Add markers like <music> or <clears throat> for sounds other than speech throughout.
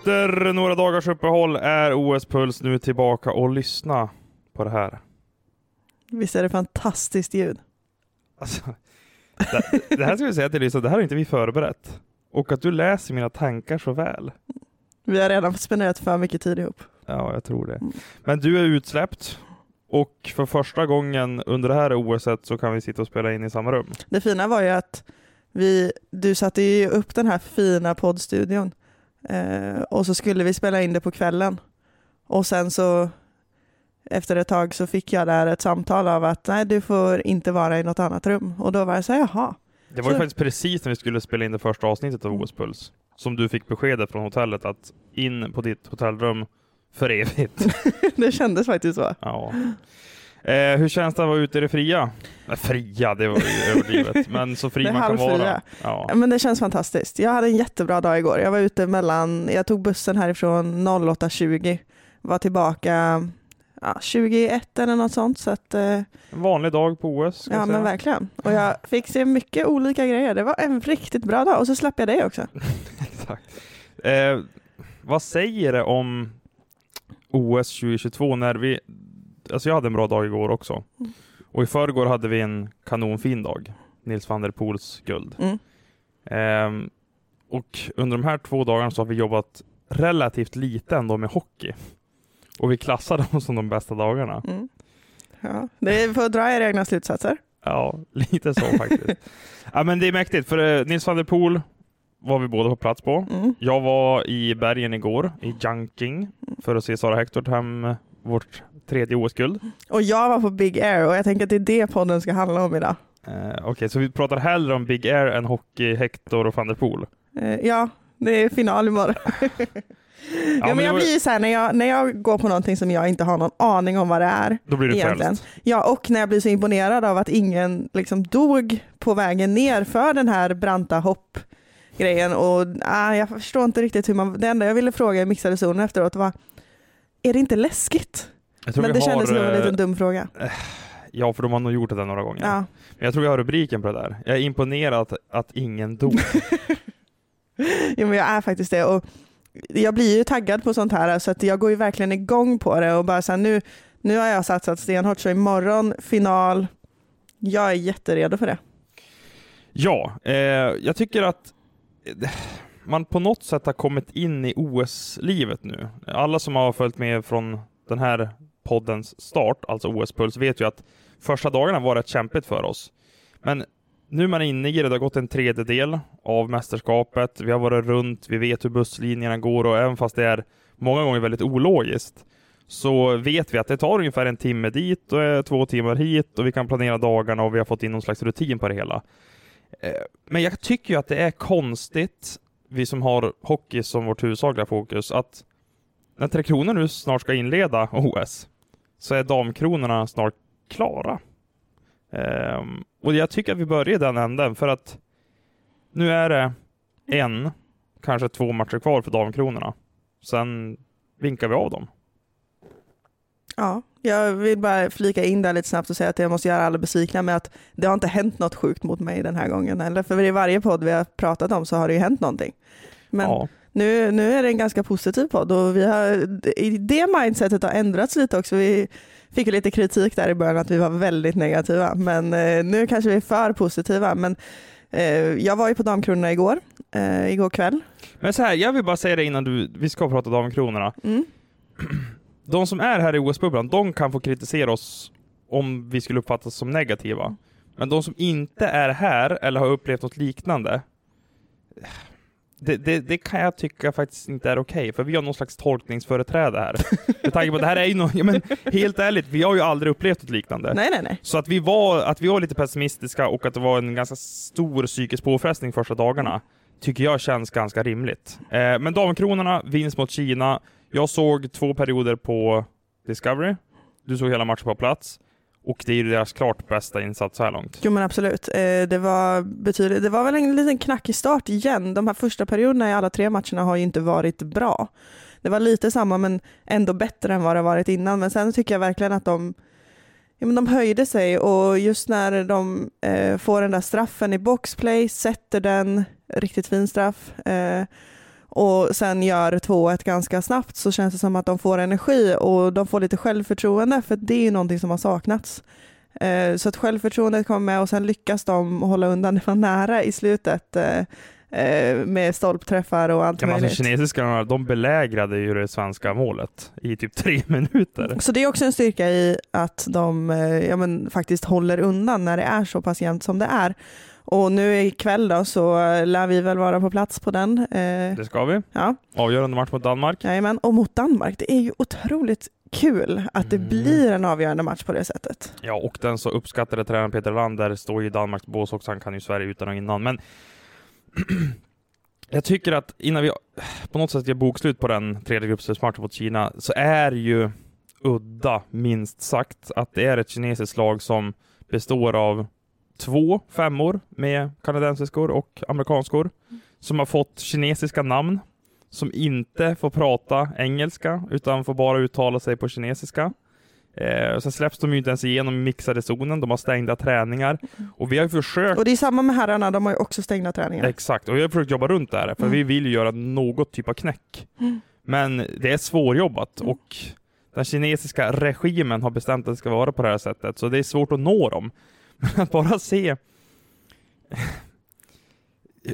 Efter några dagars uppehåll är OS Puls nu tillbaka och lyssna på det här. Visst är det fantastiskt ljud? Alltså, det, det här ska vi säga till Lisa, det här har inte vi förberett. Och att du läser mina tankar så väl. Vi har redan spenderat för mycket tid ihop. Ja, jag tror det. Men du är utsläppt och för första gången under det här OSet så kan vi sitta och spela in i samma rum. Det fina var ju att vi, du satte ju upp den här fina poddstudion eh, och så skulle vi spela in det på kvällen. Och sen så efter ett tag så fick jag där ett samtal av att nej, du får inte vara i något annat rum. Och då var jag så här, jaha. Det var ju Så- faktiskt precis när vi skulle spela in det första avsnittet av OS Puls som du fick beskedet från hotellet att in på ditt hotellrum för evigt. <laughs> det kändes faktiskt så. Ja. Eh, hur känns det att vara ute i det fria? Nej, fria, det var överdrivet. <laughs> Men så fri man kan vara. Ja. Men det känns fantastiskt. Jag hade en jättebra dag igår. Jag var ute mellan, jag tog bussen härifrån 08.20, var tillbaka ja, 21 eller något sånt. Så att, eh, En vanlig dag på OS. ja men verkligen. Och jag <laughs> fick se mycket olika grejer. Det var en riktigt bra dag och så släppte jag dig också. <laughs> Exakt. Eh, vad säger det om OS 2022 när vi... Alltså jag hade en bra dag igår också. Mm. Och i förrgår hade vi en kanonfin dag. Nils van der Poels guld. Mm. Ehm, och under de här två dagarna så har vi jobbat relativt lite ändå med hockey. Och vi klassar <laughs> dem som de bästa dagarna. Mm. Ja, det får dra era egna slutsatser. Ja, lite så faktiskt. <laughs> ja, men det är mäktigt, för eh, Nils van der Poel var vi båda på plats på. Mm. Jag var i bergen igår, i Junking, för att se Sara Hector ta hem eh, vårt tredje OS-guld. Och jag var på Big Air och jag tänker att det är det podden ska handla om idag. Eh, Okej, så vi pratar hellre om Big Air än hockey, Hector och van der Poel. Eh, ja, det är final imorgon. <laughs> ja, men men jag blir ju så här när jag, när jag går på någonting som jag inte har någon aning om vad det är. Då blir du Egentligen. frälst. Ja, och när jag blir så imponerad av att ingen liksom dog på vägen ner för den här branta hoppgrejen. Och ah, jag förstår inte riktigt hur man... Det enda jag ville fråga i mixade zonen efteråt var, är det inte läskigt? Men det kändes som en eh, liten dum fråga. Ja, för de har nog gjort det där några gånger. Ja. Men jag tror jag har rubriken på det där. Jag är imponerad att, att ingen dog. <laughs> Jo, men jag är faktiskt det. Och jag blir ju taggad på sånt här så att jag går ju verkligen igång på det och bara så här, nu, nu har jag satsat stenhårt så imorgon final. Jag är jätteredo för det. Ja, eh, jag tycker att eh, man på något sätt har kommit in i OS-livet nu. Alla som har följt med från den här poddens start, alltså OS-puls, vet ju att första dagarna var rätt kämpigt för oss. Men nu är man inne i det, det har gått en tredjedel av mästerskapet, vi har varit runt, vi vet hur busslinjerna går och även fast det är många gånger väldigt ologiskt så vet vi att det tar ungefär en timme dit och eh, två timmar hit och vi kan planera dagarna och vi har fått in någon slags rutin på det hela. Eh, men jag tycker ju att det är konstigt, vi som har hockey som vårt huvudsakliga fokus, att när Tre Kronor nu snart ska inleda OS, så är damkronorna snart klara. Um, och jag tycker att vi börjar i den änden, för att nu är det en, kanske två matcher kvar för damkronorna. Sen vinkar vi av dem. Ja, jag vill bara flika in där lite snabbt och säga att jag måste göra alla besvikna med att det har inte hänt något sjukt mot mig den här gången heller. För i varje podd vi har pratat om så har det ju hänt någonting. Men ja. nu, nu är det en ganska positiv podd och vi har, i det mindsetet har ändrats lite också. Vi fick ju lite kritik där i början att vi var väldigt negativa, men eh, nu kanske vi är för positiva. Men eh, jag var ju på Damkronorna igår, eh, igår kväll. Men så här, jag vill bara säga det innan du, vi ska prata damkronorna. Mm. <clears throat> de som är här i OS-bubblan, de kan få kritisera oss om vi skulle uppfattas som negativa. Men de som inte är här eller har upplevt något liknande, det, det, det kan jag tycka faktiskt inte är okej, för vi har någon slags tolkningsföreträde här. <laughs> Med tanke på att det här är ju något, ja, men helt ärligt, vi har ju aldrig upplevt något liknande. Nej, nej, nej. Så att vi, var, att vi var lite pessimistiska och att det var en ganska stor psykisk påfrestning första dagarna, tycker jag känns ganska rimligt. Eh, men Damkronorna, vinst mot Kina. Jag såg två perioder på Discovery. Du såg hela matchen på plats. Och det är ju deras klart bästa insats så här långt. Jo men absolut. Eh, det, var betydligt, det var väl en liten knackig start igen. De här första perioderna i alla tre matcherna har ju inte varit bra. Det var lite samma men ändå bättre än vad det varit innan. Men sen tycker jag verkligen att de, ja, men de höjde sig och just när de eh, får den där straffen i boxplay, sätter den, riktigt fin straff, eh, och sen gör 2-1 ganska snabbt så känns det som att de får energi och de får lite självförtroende för det är ju någonting som har saknats. Eh, så att självförtroendet kommer med och sen lyckas de hålla undan. Det var nära i slutet eh, eh, med stolpträffar och allt Ja, möjligt. alltså, kinesiskarna, de belägrade ju det svenska målet i typ tre <laughs> minuter. Så det är också en styrka i att de ja, men, faktiskt håller undan när det är så pass jämnt som det är. Och nu ikväll då så lär vi väl vara på plats på den. Eh, Det ska vi. ja, Avgörande match mot Danmark. jajamän. Och mot Danmark, det är ju otroligt kul att det Mm. blir en avgörande match på det sättet. Ja, och den så uppskattade tränaren Peter Lander står ju i Danmarks bås också. Han kan ju Sverige utan och innan. Men <clears throat> jag tycker att innan vi på något sätt gör bokslut på den tredje gruppspelsmatchen mot Kina så är ju udda, minst sagt, att det är ett kinesiskt lag som består av två femmor med kanadensiskor och amerikanskor som har fått kinesiska namn som inte får prata engelska utan får bara uttala sig på kinesiska. Eh, sen släpps de ju inte ens igenom mixade zonen, de har stängda träningar. Och vi har ju försökt Och det är samma med herrarna, de har ju också stängda träningar. Exakt, och jag har försökt jobba runt det här, för Mm. vi vill ju göra något typ av knäck. Mm. Men det är svårjobbat Mm. och den kinesiska regimen har bestämt att det ska vara på det här sättet, så det är svårt att nå dem. Men <laughs> att bara se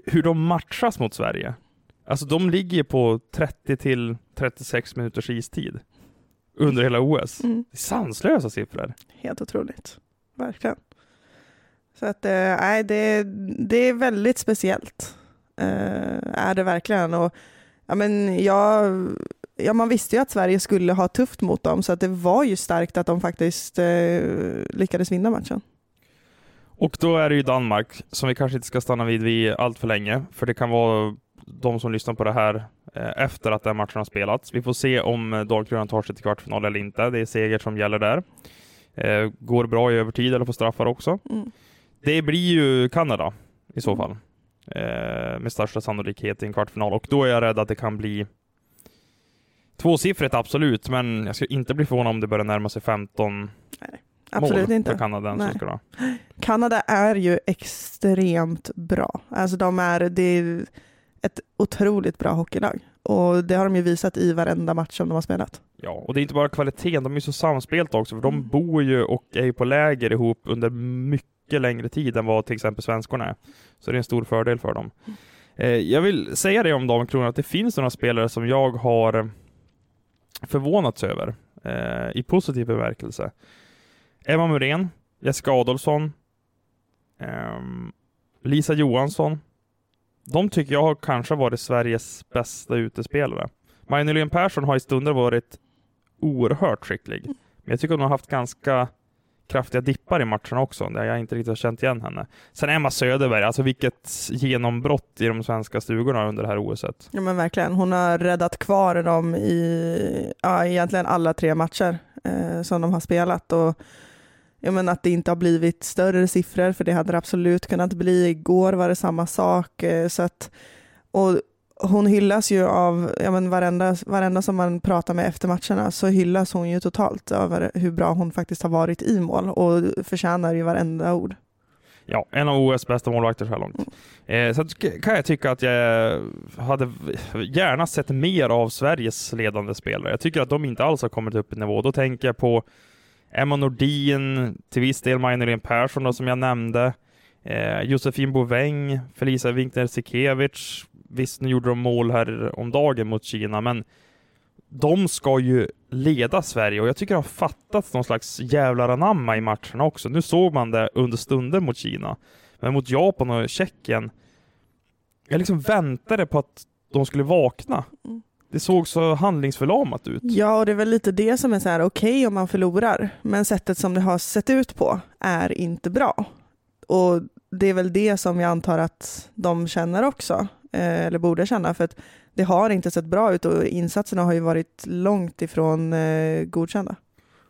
hur de matchas mot Sverige. Alltså de ligger på 30 till 36 minuters istid under hela OS. Mm. Det är sanslösa siffror. Helt otroligt. Verkligen. Så att, eh, nej, det, det är väldigt speciellt. Eh, är det verkligen. Och, ja, men jag, ja, man visste ju att Sverige skulle ha tufft mot dem, så att det var ju starkt att de faktiskt eh, lyckades vinna matchen. Och då är det ju Danmark, som vi kanske inte ska stanna vid, vid allt för länge, för det kan vara de som lyssnar på det här eh, efter att den matchen har spelats. Vi får se om eh, Dalkurden tar sig till kvartsfinal eller inte. Det är seger som gäller där. Eh, går bra i övertid eller på straffar också. Mm. Det blir ju Kanada i så fall. Eh, med största sannolikhet i en kvartsfinal. Och då är jag rädd att det kan bli tvåsiffrigt absolut, men jag skulle inte bli förvånad om det börjar närma sig 15 Absolut mål inte. för kanadensarna. Kanada är ju extremt bra. Alltså de är, det är ett otroligt bra hockeylag. Och det har de ju visat i varenda match som de har spelat. Ja, och det är inte bara kvaliteten, de är så samspelta också, för de Mm. bor ju och är ju på läger ihop under mycket längre tid än vad till exempel svenskorna är. Så det är en stor fördel för dem. Eh, jag vill säga det om Damkronan, att det finns några spelare som jag har förvånats över, eh, i positiv bemärkelse. Emma Muren, Jessica Adolfsson, ehm, Lisa Johansson. De tycker jag har kanske varit Sveriges bästa utespelare. Maja Persson har i stunder varit oerhört skicklig. Men jag tycker hon har haft ganska kraftiga dippar i matcherna också, där jag inte riktigt har känt igen henne. Sen Emma Söderberg, alltså vilket genombrott i de svenska stugorna under det här OSet. Ja men verkligen. Hon har räddat kvar dem i ja, egentligen alla tre matcher eh, som de har spelat. Och, ja, men att det inte har blivit större siffror, för det hade det absolut kunnat bli. Igår var det samma sak. Eh, så att, och hon hyllas ju av, ja, men varenda, varenda som man pratar med efter matcherna så hyllas hon ju totalt över hur bra hon faktiskt har varit i mål och förtjänar ju varenda ord. Ja, en av OS bästa målvakter så här långt. Eh, så kan jag tycka att jag hade gärna sett mer av Sveriges ledande spelare. Jag tycker att de inte alls har kommit upp i nivå. Då tänker jag på Emma Nordin, till viss del Maja Persson då, som jag nämnde. Eh, Josefin Boväng, Felicia Winkner Sikevich. Visst, nu gjorde de mål här om dagen mot Kina, men de ska ju leda Sverige och jag tycker det har fattats någon slags jävlar anamma i matcherna också. Nu såg man det under stunder mot Kina, men mot Japan och Tjeckien jag liksom väntade på att de skulle vakna. Mm. Det såg så handlingsförlamat ut. Ja, och det är väl lite det som är så här okej om man förlorar, men sättet som det har sett ut på är inte bra. Och det är väl det som jag antar att de känner också, eh, eller borde känna, för att det har inte sett bra ut och insatserna har ju varit långt ifrån eh, godkända.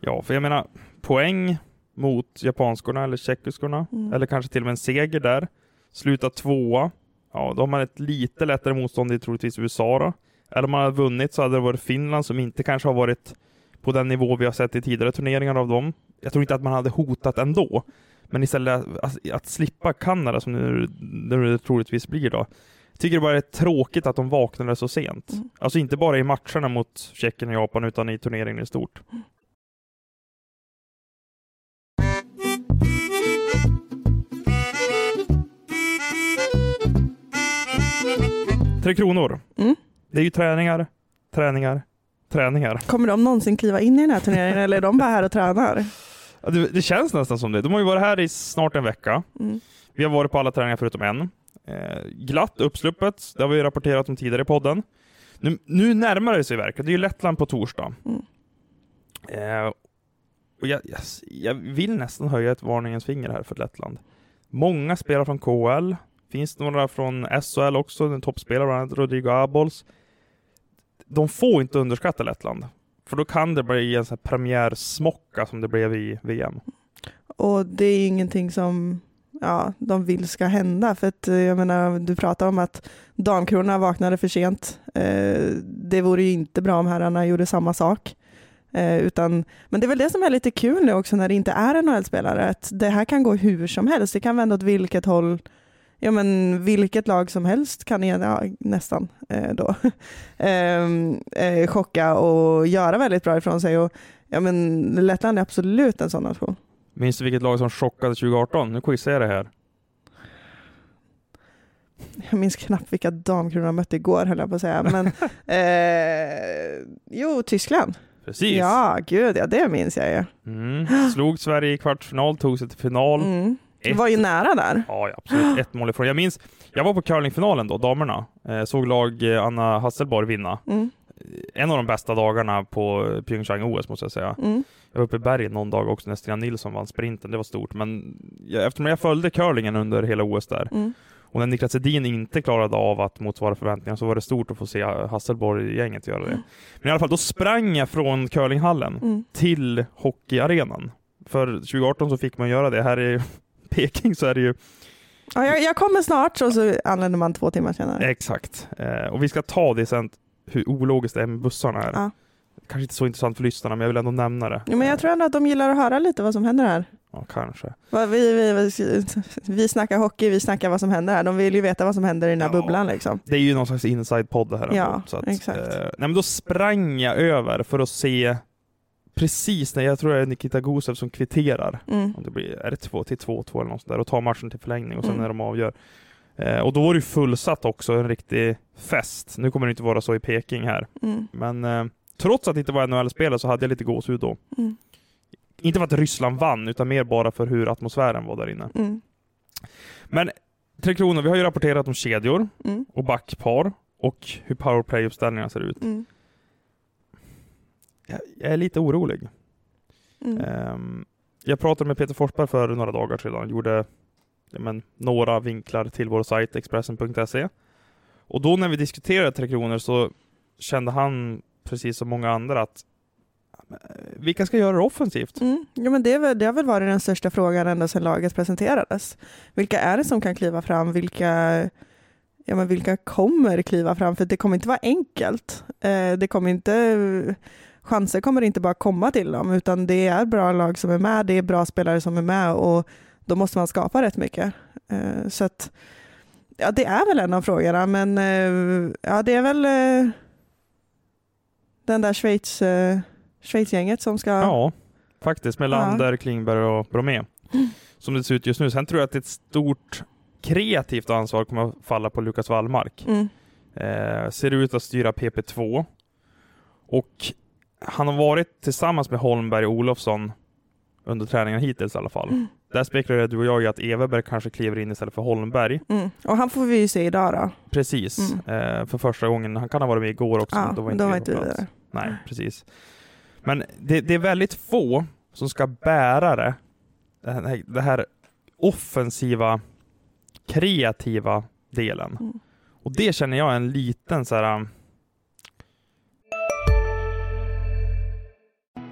Ja, för jag menar, poäng mot japanskorna eller tjeckiskorna, Mm. eller kanske till och med en seger där. Sluta tvåa. Ja, då har man ett lite lättare motstånd i troligtvis USA då. Eller om man hade vunnit så hade det varit Finland som inte kanske har varit på den nivå vi har sett i tidigare turneringar av dem. Jag tror inte att man hade hotat ändå. Men istället att, att slippa Kanada som nu, nu det troligtvis blir då. Jag tycker det bara är tråkigt att de vaknade så sent. Mm. Alltså inte bara i matcherna mot Tjeckien och Japan utan i turneringen i stort. Tre Kronor. Mm. Det är ju träningar, träningar, träningar. Kommer de någonsin kliva in i den här turneringen eller är de bara här och tränar? Det, det känns nästan som det. De har ju varit här i snart en vecka. Mm. Vi har varit på alla träningar förutom en. Eh, glatt uppsluppet, det har vi rapporterat om tidigare i podden. Nu, nu närmar det sig verkligen. Det är ju Lettland på torsdag. Mm. Eh, och jag, jag, jag vill nästan höja ett varningens finger här för Lettland. Många spelar från KL. Finns några från SHL också, en toppspelare, bland annat Rodrigo Abols. De får inte underskatta Lettland. För då kan det bli en sån här premiärsmocka som det blev i VM. Och det är ju ingenting som ja, de vill ska hända. För att eh, jag menar, du pratar om att damkronorna vaknade för sent. Eh, det vore ju inte bra om herrarna gjorde samma sak. Eh, utan, men det är väl det som är lite kul nu också när det inte är NHL-spelare. Att det här kan gå hur som helst. Det kan vända åt vilket håll Ja men vilket lag som helst kan ja, nästan eh, då <laughs> Ehm, eh, chocka och göra väldigt bra ifrån sig. Och, ja, men Lettland är absolut en sån nation. Minns du vilket lag som chockade 2018? Nu quizar jag det här. Jag minns knappt vilka damkronor jag mötte igår höll jag på att säga. Men, <laughs> eh, jo, Tyskland. Precis. Ja, gud ja, det minns jag ju. Mm. Slog Sverige i kvartsfinal, tog sig till final. Mm. Ett- var ju nära där. Ja, ja, absolut. Ett mål ifrån. Jag minns, jag var på curlingfinalen då, damerna. Eh, såg lag eh, Anna Hasselborg vinna. Mm. En av de bästa dagarna på Pyeongchang-OS måste jag säga. Mm. Jag var uppe i bergen någon dag också när Stina Nilsson vann sprinten. Det var stort. Men jag, eftersom jag följde curlingen under hela OS där Mm. och när Niklas Edin inte klarade av att motsvara förväntningarna så var det stort att få se Hasselborg-gänget göra det. Men i alla fall, då sprang jag från curlinghallen Mm. till hockeyarenan. För 2018 så fick man göra det. Här i Peking så är det ju Ja, jag, jag kommer snart och så anländer man två timmar senare. exakt. Eh, och vi ska ta det sen, hur ologiskt det är med bussarna här. Ja. Kanske inte så intressant för lyssnarna, men jag vill ändå nämna det. Ja, men jag tror ändå att de gillar att höra lite vad som händer här. Ja, kanske. Vi, vi, vi, vi snackar hockey, vi snackar vad som händer här. De vill ju veta vad som händer i den här Ja. bubblan liksom. Det är ju någon slags inside-podd det här. Ja, ändå, så att, exakt. Eh, nej, men då sprang jag över för att se precis när, jag tror det är Nikita Gusev som kvitterar. Mm. Om det blir, är det 2 till 2-2 eller något sånt där och tar matchen till förlängning och sen Mm. när de avgör. Eh, och då var det ju fullsatt också, en riktig fest. Nu kommer det inte vara så i Peking här. Mm. Men eh, trots att det inte var NHL-spelare så hade jag lite gåshud då. Mm. Inte för att Ryssland vann, utan mer bara för hur atmosfären var där inne. Mm. Men Tre Kronor, vi har ju rapporterat om kedjor Mm. och backpar och hur powerplay-uppställningarna ser ut. Jag, jag är lite orolig. Mm. Ehm, jag pratade med Peter Forsberg för några dagar sedan, gjorde ja, men, några vinklar till vår sajt Expressen.se. Och då när vi diskuterade Tre Kronor så kände han, precis som många andra, att vilka ska göra det offensivt? Mm. Ja, men det, väl, det har väl varit den största frågan ända sedan laget presenterades. Vilka är det som kan kliva fram? Vilka, ja, men vilka kommer kliva fram? För det kommer inte vara enkelt. Eh, det kommer inte, chanser kommer inte bara komma till dem, utan det är bra lag som är med, det är bra spelare som är med och då måste man skapa rätt mycket. Eh, så att, ja, det är väl en av frågorna, men eh, ja, det är väl eh, den där Schweiz, Schweiz-gänget som ska Ja, faktiskt. Med Ja. Klingberg och Bromé. Som det ser ut just nu. Sen tror jag att ett stort kreativt ansvar kommer att falla på Lukas Wallmark. Mm. Eh, ser ut att styra PP2. Och han har varit tillsammans med Holmberg och Olofsson under träningen hittills i alla fall. Mm. där spekulerar du och jag att Everberg kanske kliver in istället för Holmberg. Mm. Och han får vi ju se idag då. Precis, Mm. eh, för första gången. Han kan ha varit med igår också, Ja, men då var då inte var vi inte plats. där. Nej, precis. Men det, det är väldigt få som ska bära det, det här, det här offensiva, kreativa delen. Mm. Och det känner jag är en liten så här.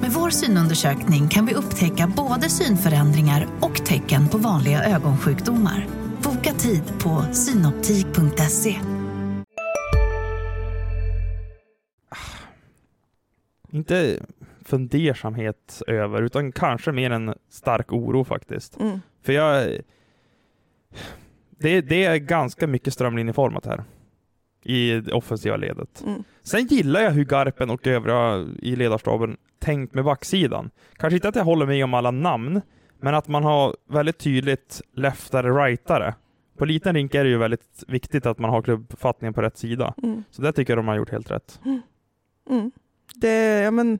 Med vår synundersökning kan vi upptäcka både synförändringar och tecken på vanliga ögonsjukdomar. Boka tid på synoptik.se. inte fundersamhet över, utan kanske mer en stark oro faktiskt. Mm. För jag... Det, det är ganska mycket strömlinjeformat här. I det offensiva ledet. Mm. Sen gillar jag hur Garpen och övriga i ledarstaben tänkt med backsidan. Kanske inte att jag håller med om alla namn, men att man har väldigt tydligt leftare-rightare. På liten rink är det ju väldigt viktigt att man har klubbfattningen på rätt sida. Mm. Så det tycker jag de har gjort helt rätt. Mm. Det, ja, men,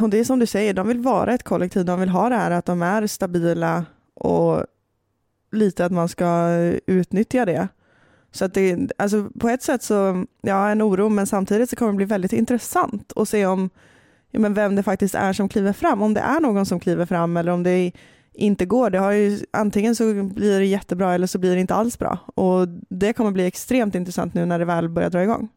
och det är som du säger, de vill vara ett kollektiv. De vill ha det här att de är stabila och lite att man ska utnyttja det. Så att det, alltså på ett sätt så, ja en oro, men samtidigt så kommer det bli väldigt intressant att se om, ja, men vem det faktiskt är som kliver fram. Om det är någon som kliver fram eller om det inte går. Det har ju, antingen så blir det jättebra eller så blir det inte alls bra. Och det kommer bli extremt intressant nu när det väl börjar dra igång.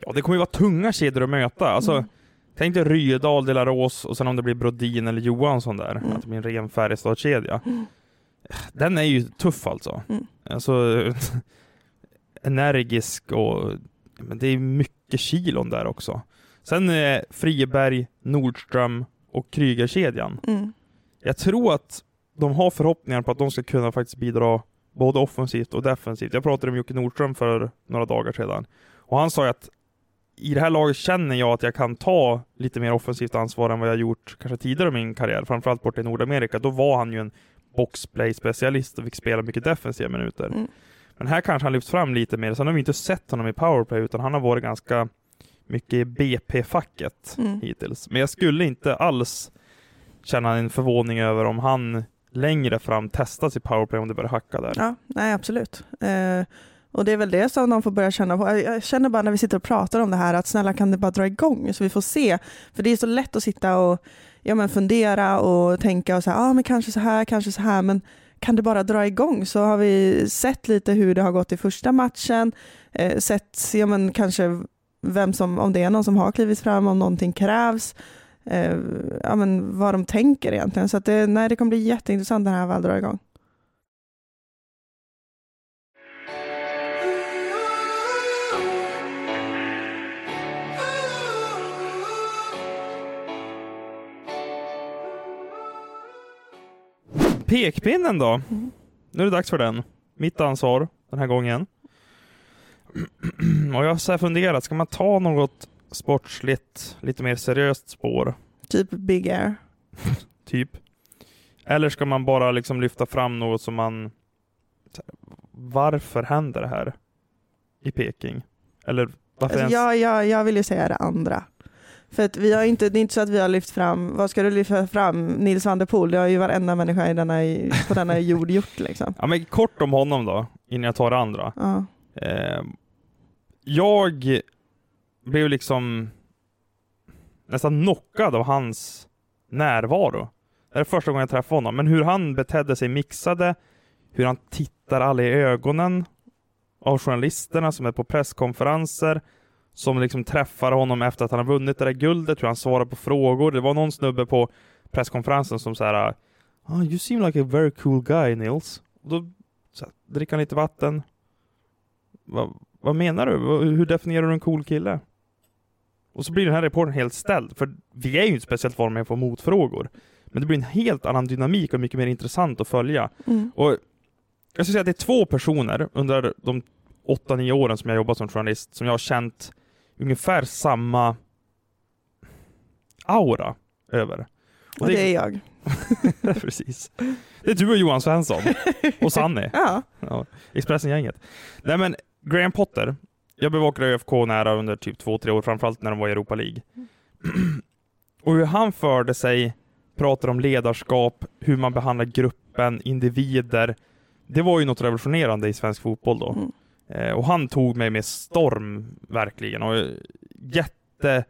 Ja, det kommer ju vara tunga kedjor att möta. Alltså, Mm. Tänk dig Ryedal, Delarås och sen om det blir Brodin eller Johansson där. Mm. Att det blir en ren Färjestadskedja. Mm. Den är ju tuff alltså. Mm. Alltså, <laughs> energisk och men det är mycket kilon där också. Sen eh, Friberg, Nordström och Krygerkedjan. Mm. Jag tror att de har förhoppningar på att de ska kunna faktiskt bidra både offensivt och defensivt. Jag pratade med Jocke Nordström för några dagar sedan och han sa att i det här laget känner jag att jag kan ta lite mer offensivt ansvar än vad jag gjort kanske tidigare i min karriär, framförallt borta i Nordamerika. Då var han ju en boxplay-specialist och fick spela mycket defensiva minuter. Mm. Men här kanske han lyfts fram lite mer. Sen har vi inte sett honom i powerplay, utan han har varit ganska mycket i BP-facket Mm. hittills. Men jag skulle inte alls känna en förvåning över om han längre fram testas i powerplay om det börjar hacka där. Ja, nej absolut. Eh, och det är väl det som de får börja känna på. Jag- känner bara när vi sitter och pratar om det här att snälla kan det bara dra igång så vi får se. För det är så lätt att sitta och ja, men fundera och tänka och säga, ah, men kanske så här, kanske så här, men kan det bara dra igång så har vi sett lite hur det har gått i första matchen, eh, sett ja, men kanske vem som, om det är någon som har klivit fram, om någonting krävs, eh, ja, men vad de tänker egentligen. Så att det, nej, det kommer bli jätteintressant när det här väl drar igång. Pekpinnen då? Mm. Nu är det dags för den. Mitt ansvar den här gången. <clears throat> Och jag har så funderat, ska man ta något sportsligt, lite mer seriöst spår? Typ Big Air. <laughs> typ? Eller ska man bara liksom lyfta fram något som man... Varför händer det här i Peking? Eller varför Alltså, ens... jag, jag, jag vill ju säga det andra. För att vi har inte, det är inte så att vi har lyft fram, vad ska du lyfta fram? Nils van der Poel, det har ju varenda människa i denna, på denna <laughs> jord gjort liksom. Ja men kort om honom då, innan jag tar det andra. Ja. Eh, jag blev liksom nästan knockad av hans närvaro. Det är första gången jag träffade honom, men hur han betedde sig mixade, hur han tittar alla i ögonen av journalisterna som är på presskonferenser, som liksom träffar honom efter att han har vunnit det där guldet, hur han svarar på frågor. Det var någon snubbe på presskonferensen som så här oh, You seem like a very cool guy Nils. Och då så här, dricker han lite vatten. Va, vad menar du? Hur definierar du en cool kille? Och så blir den här reportern helt ställd, för vi är ju inte speciellt vana med att få motfrågor. Men det blir en helt annan dynamik och mycket mer intressant att följa. Mm. Och jag skulle säga att det är två personer under de 8-9 åren som jag jobbat som journalist, som jag har känt ungefär samma aura över. Och det är jag. <laughs> Precis. Det är du och Johan Svensson. Och Sanni. <laughs> Ja. Ja, Expressen-gänget. Nej men, Graham Potter. Jag bevakade ÖFK nära under typ två, tre år, framförallt när de var i Europa League. <clears throat> och hur han förde sig, pratade om ledarskap, hur man behandlar gruppen, individer. Det var ju något revolutionerande i svensk fotboll då. Mm. Eh, och han tog mig med storm, verkligen. Och jätteintressant jätte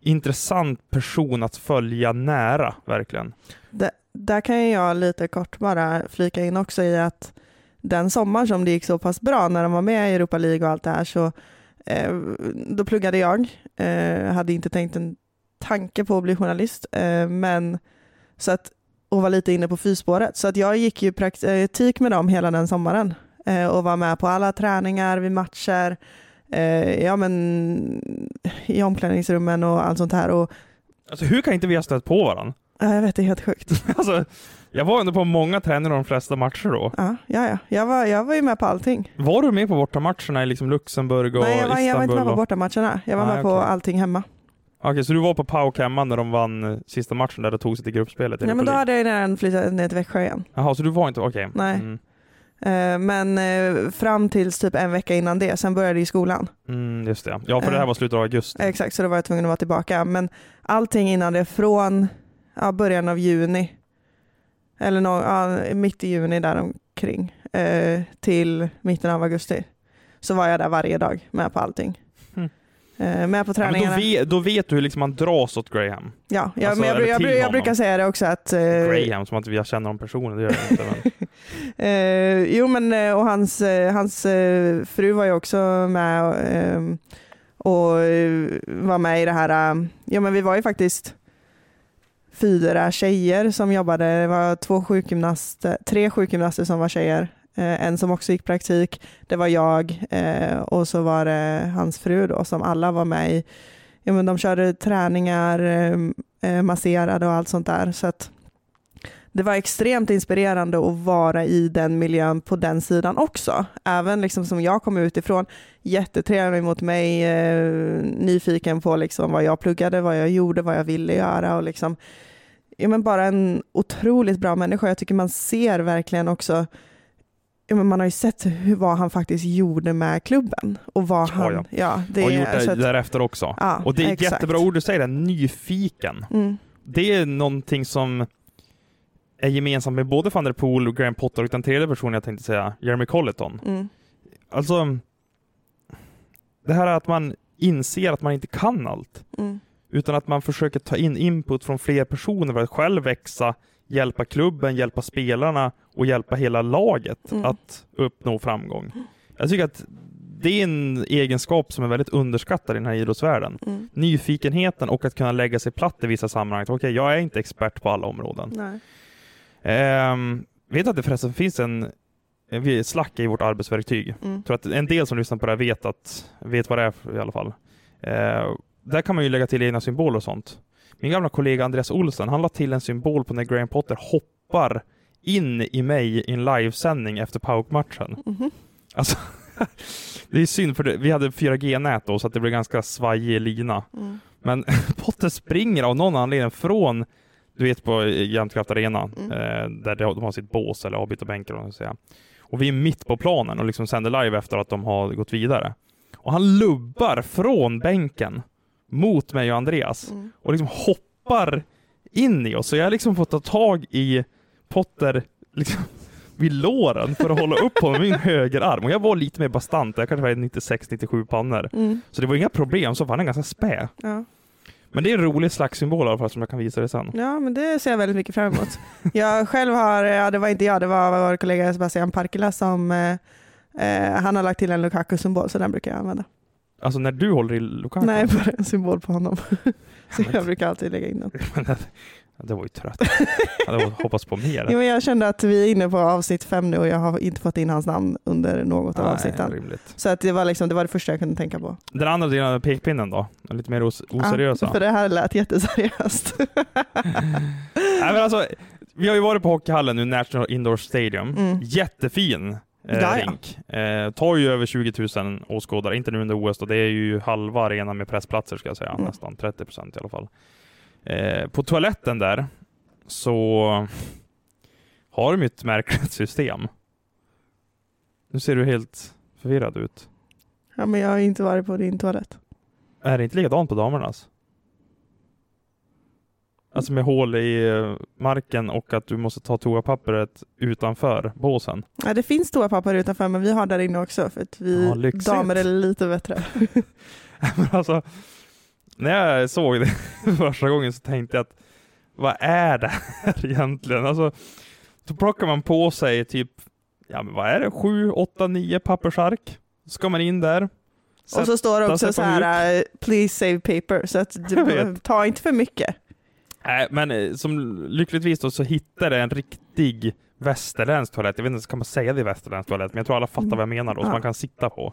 intressant person att följa nära, verkligen. Det, där kan jag lite kort bara flika in också i att den sommar som det gick så pass bra när de var med i Europa League och allt det här så eh, då pluggade jag. Eh, hade inte tänkt en tanke på att bli journalist eh, men så att och var lite inne på fyrspåret så att jag gick ju praktik eh, med dem hela den sommaren och var med på alla träningar vid matcher eh, ja men i omklädningsrummen och allt sånt här och Alltså hur kan inte vi ha stött på varandra? ja, jag vet det är helt sjukt. <laughs> alltså, jag var ändå på många träningar de flesta matcher då. Ja, ja, ja. Jag, var, jag var ju med på allting. Var du med på bortamatcherna i liksom Luxemburg och Nej, jag var, jag var inte med på och- bortamatcherna. Jag var Nej, med på allting hemma. Okej, så du var på PAOK hemma när de vann eh, sista matchen där de tog sig till gruppspelet? Nej, men då hade jag redan flyttat ner till Växjö igen. Jaha, så du var inte, okej. Nej. Mm. Eh, Men eh, fram tills typ en vecka innan det, sen började i skolan. Mm, just det. Ja, för det här Eh. var slutet av augusti. Exakt, så då var jag tvungen att vara tillbaka. Men allting innan det, från ja, början av juni, eller nå, ja, mitt i juni där omkring, eh, till mitten av augusti, så var jag där varje dag med på allting. Eh, med på Ja, träningarna. då, vet, då vet du hur liksom man dras åt Graham. Ja, ja Alltså, men jag, jag, jag, jag honom. brukar säga det också att... eh, Graham, som att jag känner om personen, det gör jag inte. Men... <laughs> Eh, jo men eh, och hans, eh, hans fru var ju också med eh, och var med i det här, ja men vi var ju faktiskt fyra tjejer som jobbade, det var två sjukgymnaster, tre sjukgymnaster som var tjejer, Eh, en som också gick praktik, det var jag eh, och så var det hans fru då som alla var med i, ja men de körde träningar, eh, eh, masserade och allt sånt där så att det var extremt inspirerande att vara i den miljön på den sidan också. Även liksom som jag kom utifrån, jättetrevlig mot mig, eh, nyfiken på liksom vad jag pluggade, vad jag gjorde, vad jag ville göra och liksom, ja, men bara en otroligt bra människa. Jag tycker man ser verkligen också man har ju sett hur, vad han faktiskt gjorde med klubben. Och vad Ja, han, ja. ja. det och är- gjort det att- därefter också. ja, och det är ett jättebra ord du säger, där, nyfiken. Mm, Det är någonting som är gemensamt med både van der Poel och Graham Potter och den tredje personen jag tänkte säga, Jeremy Colleton. mm, Alltså, det här att man inser att man inte kan allt, mm, utan att man försöker ta in input från fler personer för att själv växa, hjälpa klubben, hjälpa spelarna och hjälpa hela laget Mm. att uppnå framgång. Jag tycker att det är en egenskap som är väldigt underskattad i den här idrottsvärlden. mm. Nyfikenheten och att kunna lägga sig platt i vissa sammanhang. Okej, jag är inte expert på alla områden. Ehm, vet att det förresten finns en vi- Slack i vårt arbetsverktyg. Mm. Tror att en del som lyssnar på det här vet, att, vet vad det är i alla fall. Eh, där kan man ju lägga till egna symboler och sånt. Min gamla kollega Andreas Olsen, han la till en symbol på när Graham Potter hoppar in i mig i en livesändning efter PAOK-matchen. Mhm. Alltså, <laughs> det är synd för det, vi hade 4G-nät då, så att det blev ganska svajig lina. Mm. Men <laughs> Potter springer av någon anledning från, du vet på Jämtkraft Arena, Mm. eh, där de har sitt bås eller avbytarbänkar, om man ska säga. Och vi är mitt på planen och liksom sänder live efter att de har gått vidare. Och han lubbar från bänken mot mig och Andreas Mm. och liksom hoppar in i oss. Så jag har liksom fått ta tag i Potter liksom <laughs> vid låren för att hålla upp honom med min högerarm. Och jag var lite mer bastant, jag kanske var 96-97 pannor. Mm. Så det var inga problem, så var han ganska spä. Ja. Men det är en rolig slags symbol i alla fall som jag kan visa dig sen. ja, men det ser jag väldigt mycket fram emot. Jag själv har, ja det var inte jag, det var vår kollega Sebastian Parkila som eh, eh, han har lagt till en Lukaku-symbol så den brukar jag använda. Alltså när du håller i Lukaku? Nej, bara en symbol på honom. <laughs> <laughs> så jag brukar alltid lägga in den. <laughs> Ja, det var ju trött. Jag hade hoppats på mer. Jo, men jag kände att vi är inne på avsnitt fem nu och jag har inte fått in hans namn under något av Nej, avsnitten. rimligt. Så att det, var liksom, det var det första jag kunde tänka på. Den andra delen av pekpinnen då? Lite mer os- oseriösa? Ja, för det här lät jätteseriöst. Nej, men alltså, vi har ju varit på hockeyhallen nu, National Indoor Stadium. Mm. Jättefin eh, Ja, ja. rink. Eh, tar ju över 20 000 åskådare, inte nu under OS då, det är ju halva arenan med pressplatser ska jag säga, Mm. nästan 30 procent i alla fall. Eh, på toaletten där så har de ju ett märkligt system. Nu ser du helt förvirrad ut. Ja, men jag har inte varit på din toalett. Är det inte likadant på damernas? Alltså med hål i eh, marken och att du måste ta toapappret utanför båsen. Ja, det finns toapapper utanför, men vi har där inne också för att vi Ja, damer är lite bättre. <laughs> Alltså, när jag såg det <laughs> första gången så tänkte jag att vad är det här <laughs> egentligen? Alltså, då plockar man på sig typ, ja men vad är det, sju, åtta, nio pappersark. Ska man in där. Och så står det också så här, eh, please save paper, så att du ta inte för mycket. Nej, men eh, som lyckligtvis då så hittade jag en riktig västerländsk toalett. Jag vet inte, kan man säga det i västerländsk toalett? Men jag tror alla fattar vad jag menar då, som man kan sitta på.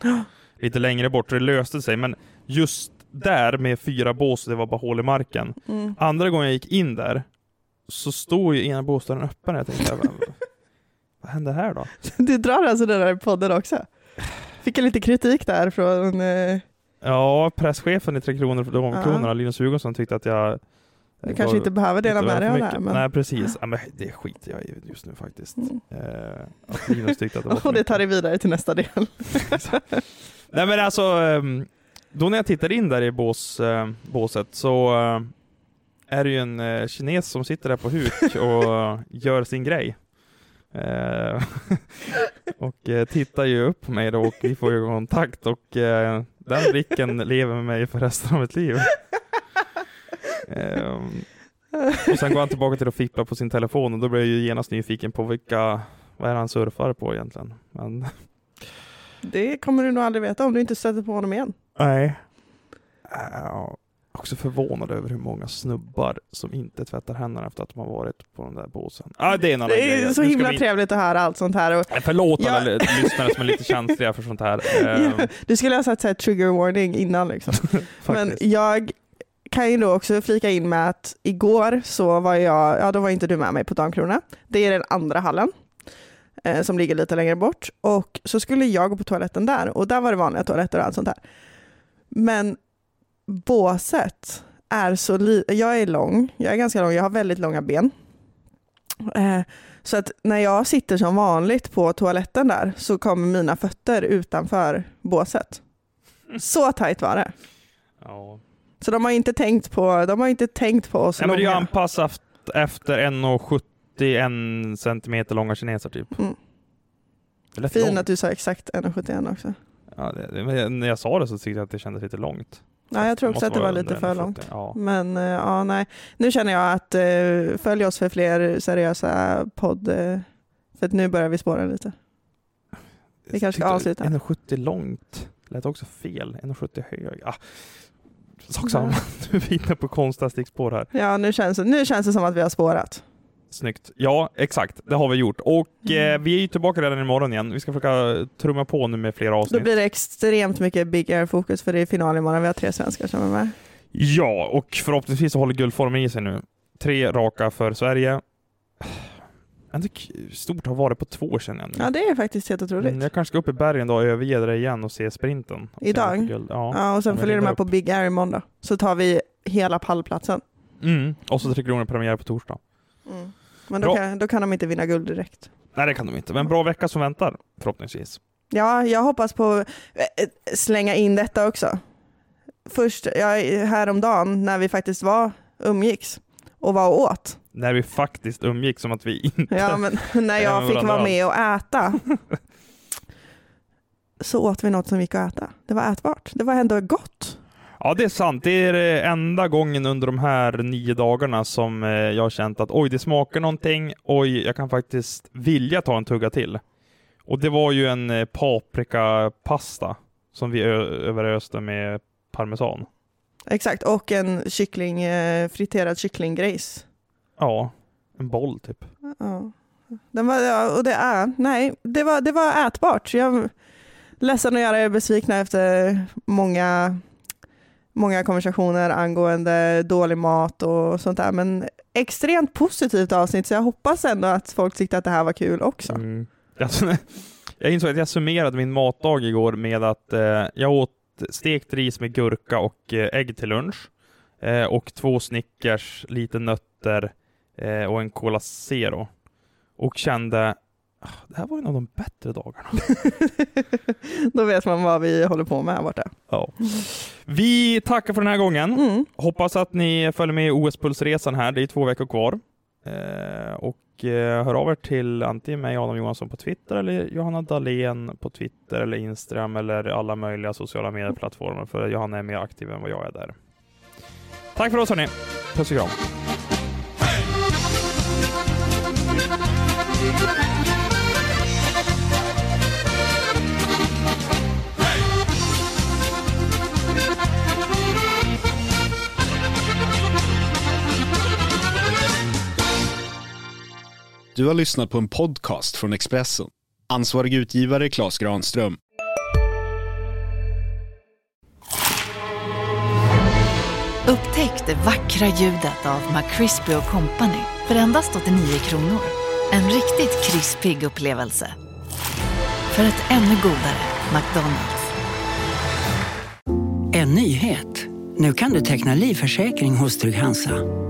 Lite längre bort, så det löste sig. Men just där med fyra bås, det var bara hål i marken. Mm. Andra gången jag gick in där, så stod ju ena båsdörren öppen. Jag tänkte, vad, vad hände här då? <laughs> Du drar alltså den här podden också? Fick jag lite kritik där från... Eh, Ja, presschefen i Tre Kronor för Damkronorna, Ja. Linus Hugosson, tyckte att jag... du kanske inte behöver dela med dig av det här. Men... Nej, precis. Ja, men det skiter jag i just nu faktiskt. Mm. Eh, att Linus tyckte att det var <laughs> Och det tar dig vidare till nästa del. <laughs> Nej men alltså, ehm, då när jag tittar in där i bås, eh, båset så eh, är det ju en eh, kines som sitter där på huk <laughs> och gör sin grej. Och tittar ju upp på mig då och vi får ju kontakt och den blicken lever med mig för resten av mitt liv. Ehm, och sen går han tillbaka till att fippla på sin telefon och då blir jag ju genast nyfiken på vilka, vad är han surfar på egentligen? Men Det kommer du nog aldrig veta om du inte stöter på honom igen. Nej. Uh, också förvånad över hur många snubbar som inte tvättar händerna efter att de har varit på den där båsen. Ah, det är en annan Det grej. är Nu så himla vi- trevligt att höra allt sånt här. Och, Förlåt Ja. alla lyssnare som är lite känsliga för sånt här. <laughs> Ehm, Ja, du skulle ha satt så här trigger warning innan liksom. <laughs> Men jag kan ju då också flika in med att igår så var jag, ja då var inte du med mig på Damkrona. Det är den andra hallen eh, som ligger lite längre bort. Och så skulle jag gå på toaletten där och där var det vanliga toaletter och allt sånt där. Men båset är så litet, jag är lång, jag är ganska lång, jag har väldigt långa ben. Eh, så att när jag sitter som vanligt på toaletten där så kommer mina fötter utanför båset. Så tajt var det. ja. Så de har inte tänkt på, de har inte tänkt på oss Nej, men det är ju anpassat efter 1,71 centimeter långa kineser typ. Mm. Det är lätt Fin långt. att du sa exakt 1,71 också. Ja, det, men när jag sa det så tyckte jag att det kändes lite långt. Ja, jag tror också att det var lite för 1,70. långt. Ja. Men eh, ja, nej. Nu känner jag att eh, följ oss för fler seriösa podd. Eh, för att nu börjar vi spåra lite. Vi kanske ska avsluta. 1,70 långt. Lät också fel. 1,70 hög. Ah. Sak samma. Nu <laughs> är vi inne på konstiga stickspår här. Ja, nu känns, det, nu känns det som att vi har spårat. Snyggt. Ja, exakt. Det har vi gjort. Och Mm. eh, vi är ju tillbaka redan imorgon igen. Vi ska försöka trumma på nu med flera Då avsnitt. blir det extremt mycket Big Air-fokus för det är final imorgon. Vi har tre svenskar som är med. Ja, och förhoppningsvis så håller guldformen i sig nu. Tre raka för Sverige. Ändå stort att ha varit på två känner jag nu. Ja, det är faktiskt helt otroligt. Mm, jag kanske ska upp i bergen då och överge det igen och se sprinten. Idag? Ja. Ja, och sen följer de rindar med på upp. Big Air imorgon då. Så tar vi hela pallplatsen. Mm. Och så Tre Kronor premiär på torsdag. Men då kan, då kan de inte vinna guld direkt. Nej, det kan de inte. Men bra vecka som väntar, förhoppningsvis. Ja, jag hoppas på eh, slänga in detta också. Först ja, häromdagen när vi faktiskt var umgicks och var och åt. När vi faktiskt umgick som att vi inte... Ja, men när Ja, jag fick vara med och äta så åt vi något som gick att äta. Det var ätbart. Det var ändå gott. Ja, det är sant. Det är eh, enda gången under de här nio dagarna som eh, jag har känt att oj, det smakar någonting. Oj, jag kan faktiskt vilja ta en tugga till. Och det var ju en eh, paprikapasta som vi överöste med parmesan. Exakt, och en kyckling, friterad kycklinggrejs. Ja, en boll typ. Ja. Den var, ja, och det är, nej, det var, det var ätbart. Jag är ledsen att göra er besvikna efter många, många konversationer angående dålig mat och sånt där. Men extremt positivt avsnitt, så jag hoppas ändå att folk tyckte att det här var kul också. Mm. <laughs> Alltså, Jag insåg att jag summerade min matdag igår med att eh, jag åt stekt ris med gurka och eh, ägg till lunch. Eh, och två Snickers, lite nötter eh, och en Cola Zero. Och kände, ah, det här var en av de bättre dagarna. <laughs> Då vet man vad vi håller på med här borta. Ja. Vi tackar för den här gången. Mm. Hoppas att ni följer med i OS-pulsresan här. Det är två veckor kvar. Eh, och eh, hör av er till antingen mig, Adam Johansson på Twitter eller Johanna Dahlén på Twitter eller Instagram eller alla möjliga sociala medieplattformar för Johanna är mer aktiv än vad jag är där. Tack för oss hörni. Puss och kram. Du har lyssnat på en podcast från Expressen. Ansvarig utgivare Klas Granström. Upptäck det vackra ljudet av McCrispy Company för endast 89 kronor. En riktigt krispig upplevelse. För ett ännu godare McDonalds. En nyhet. Nu kan du teckna livförsäkring hos Trygg-Hansa.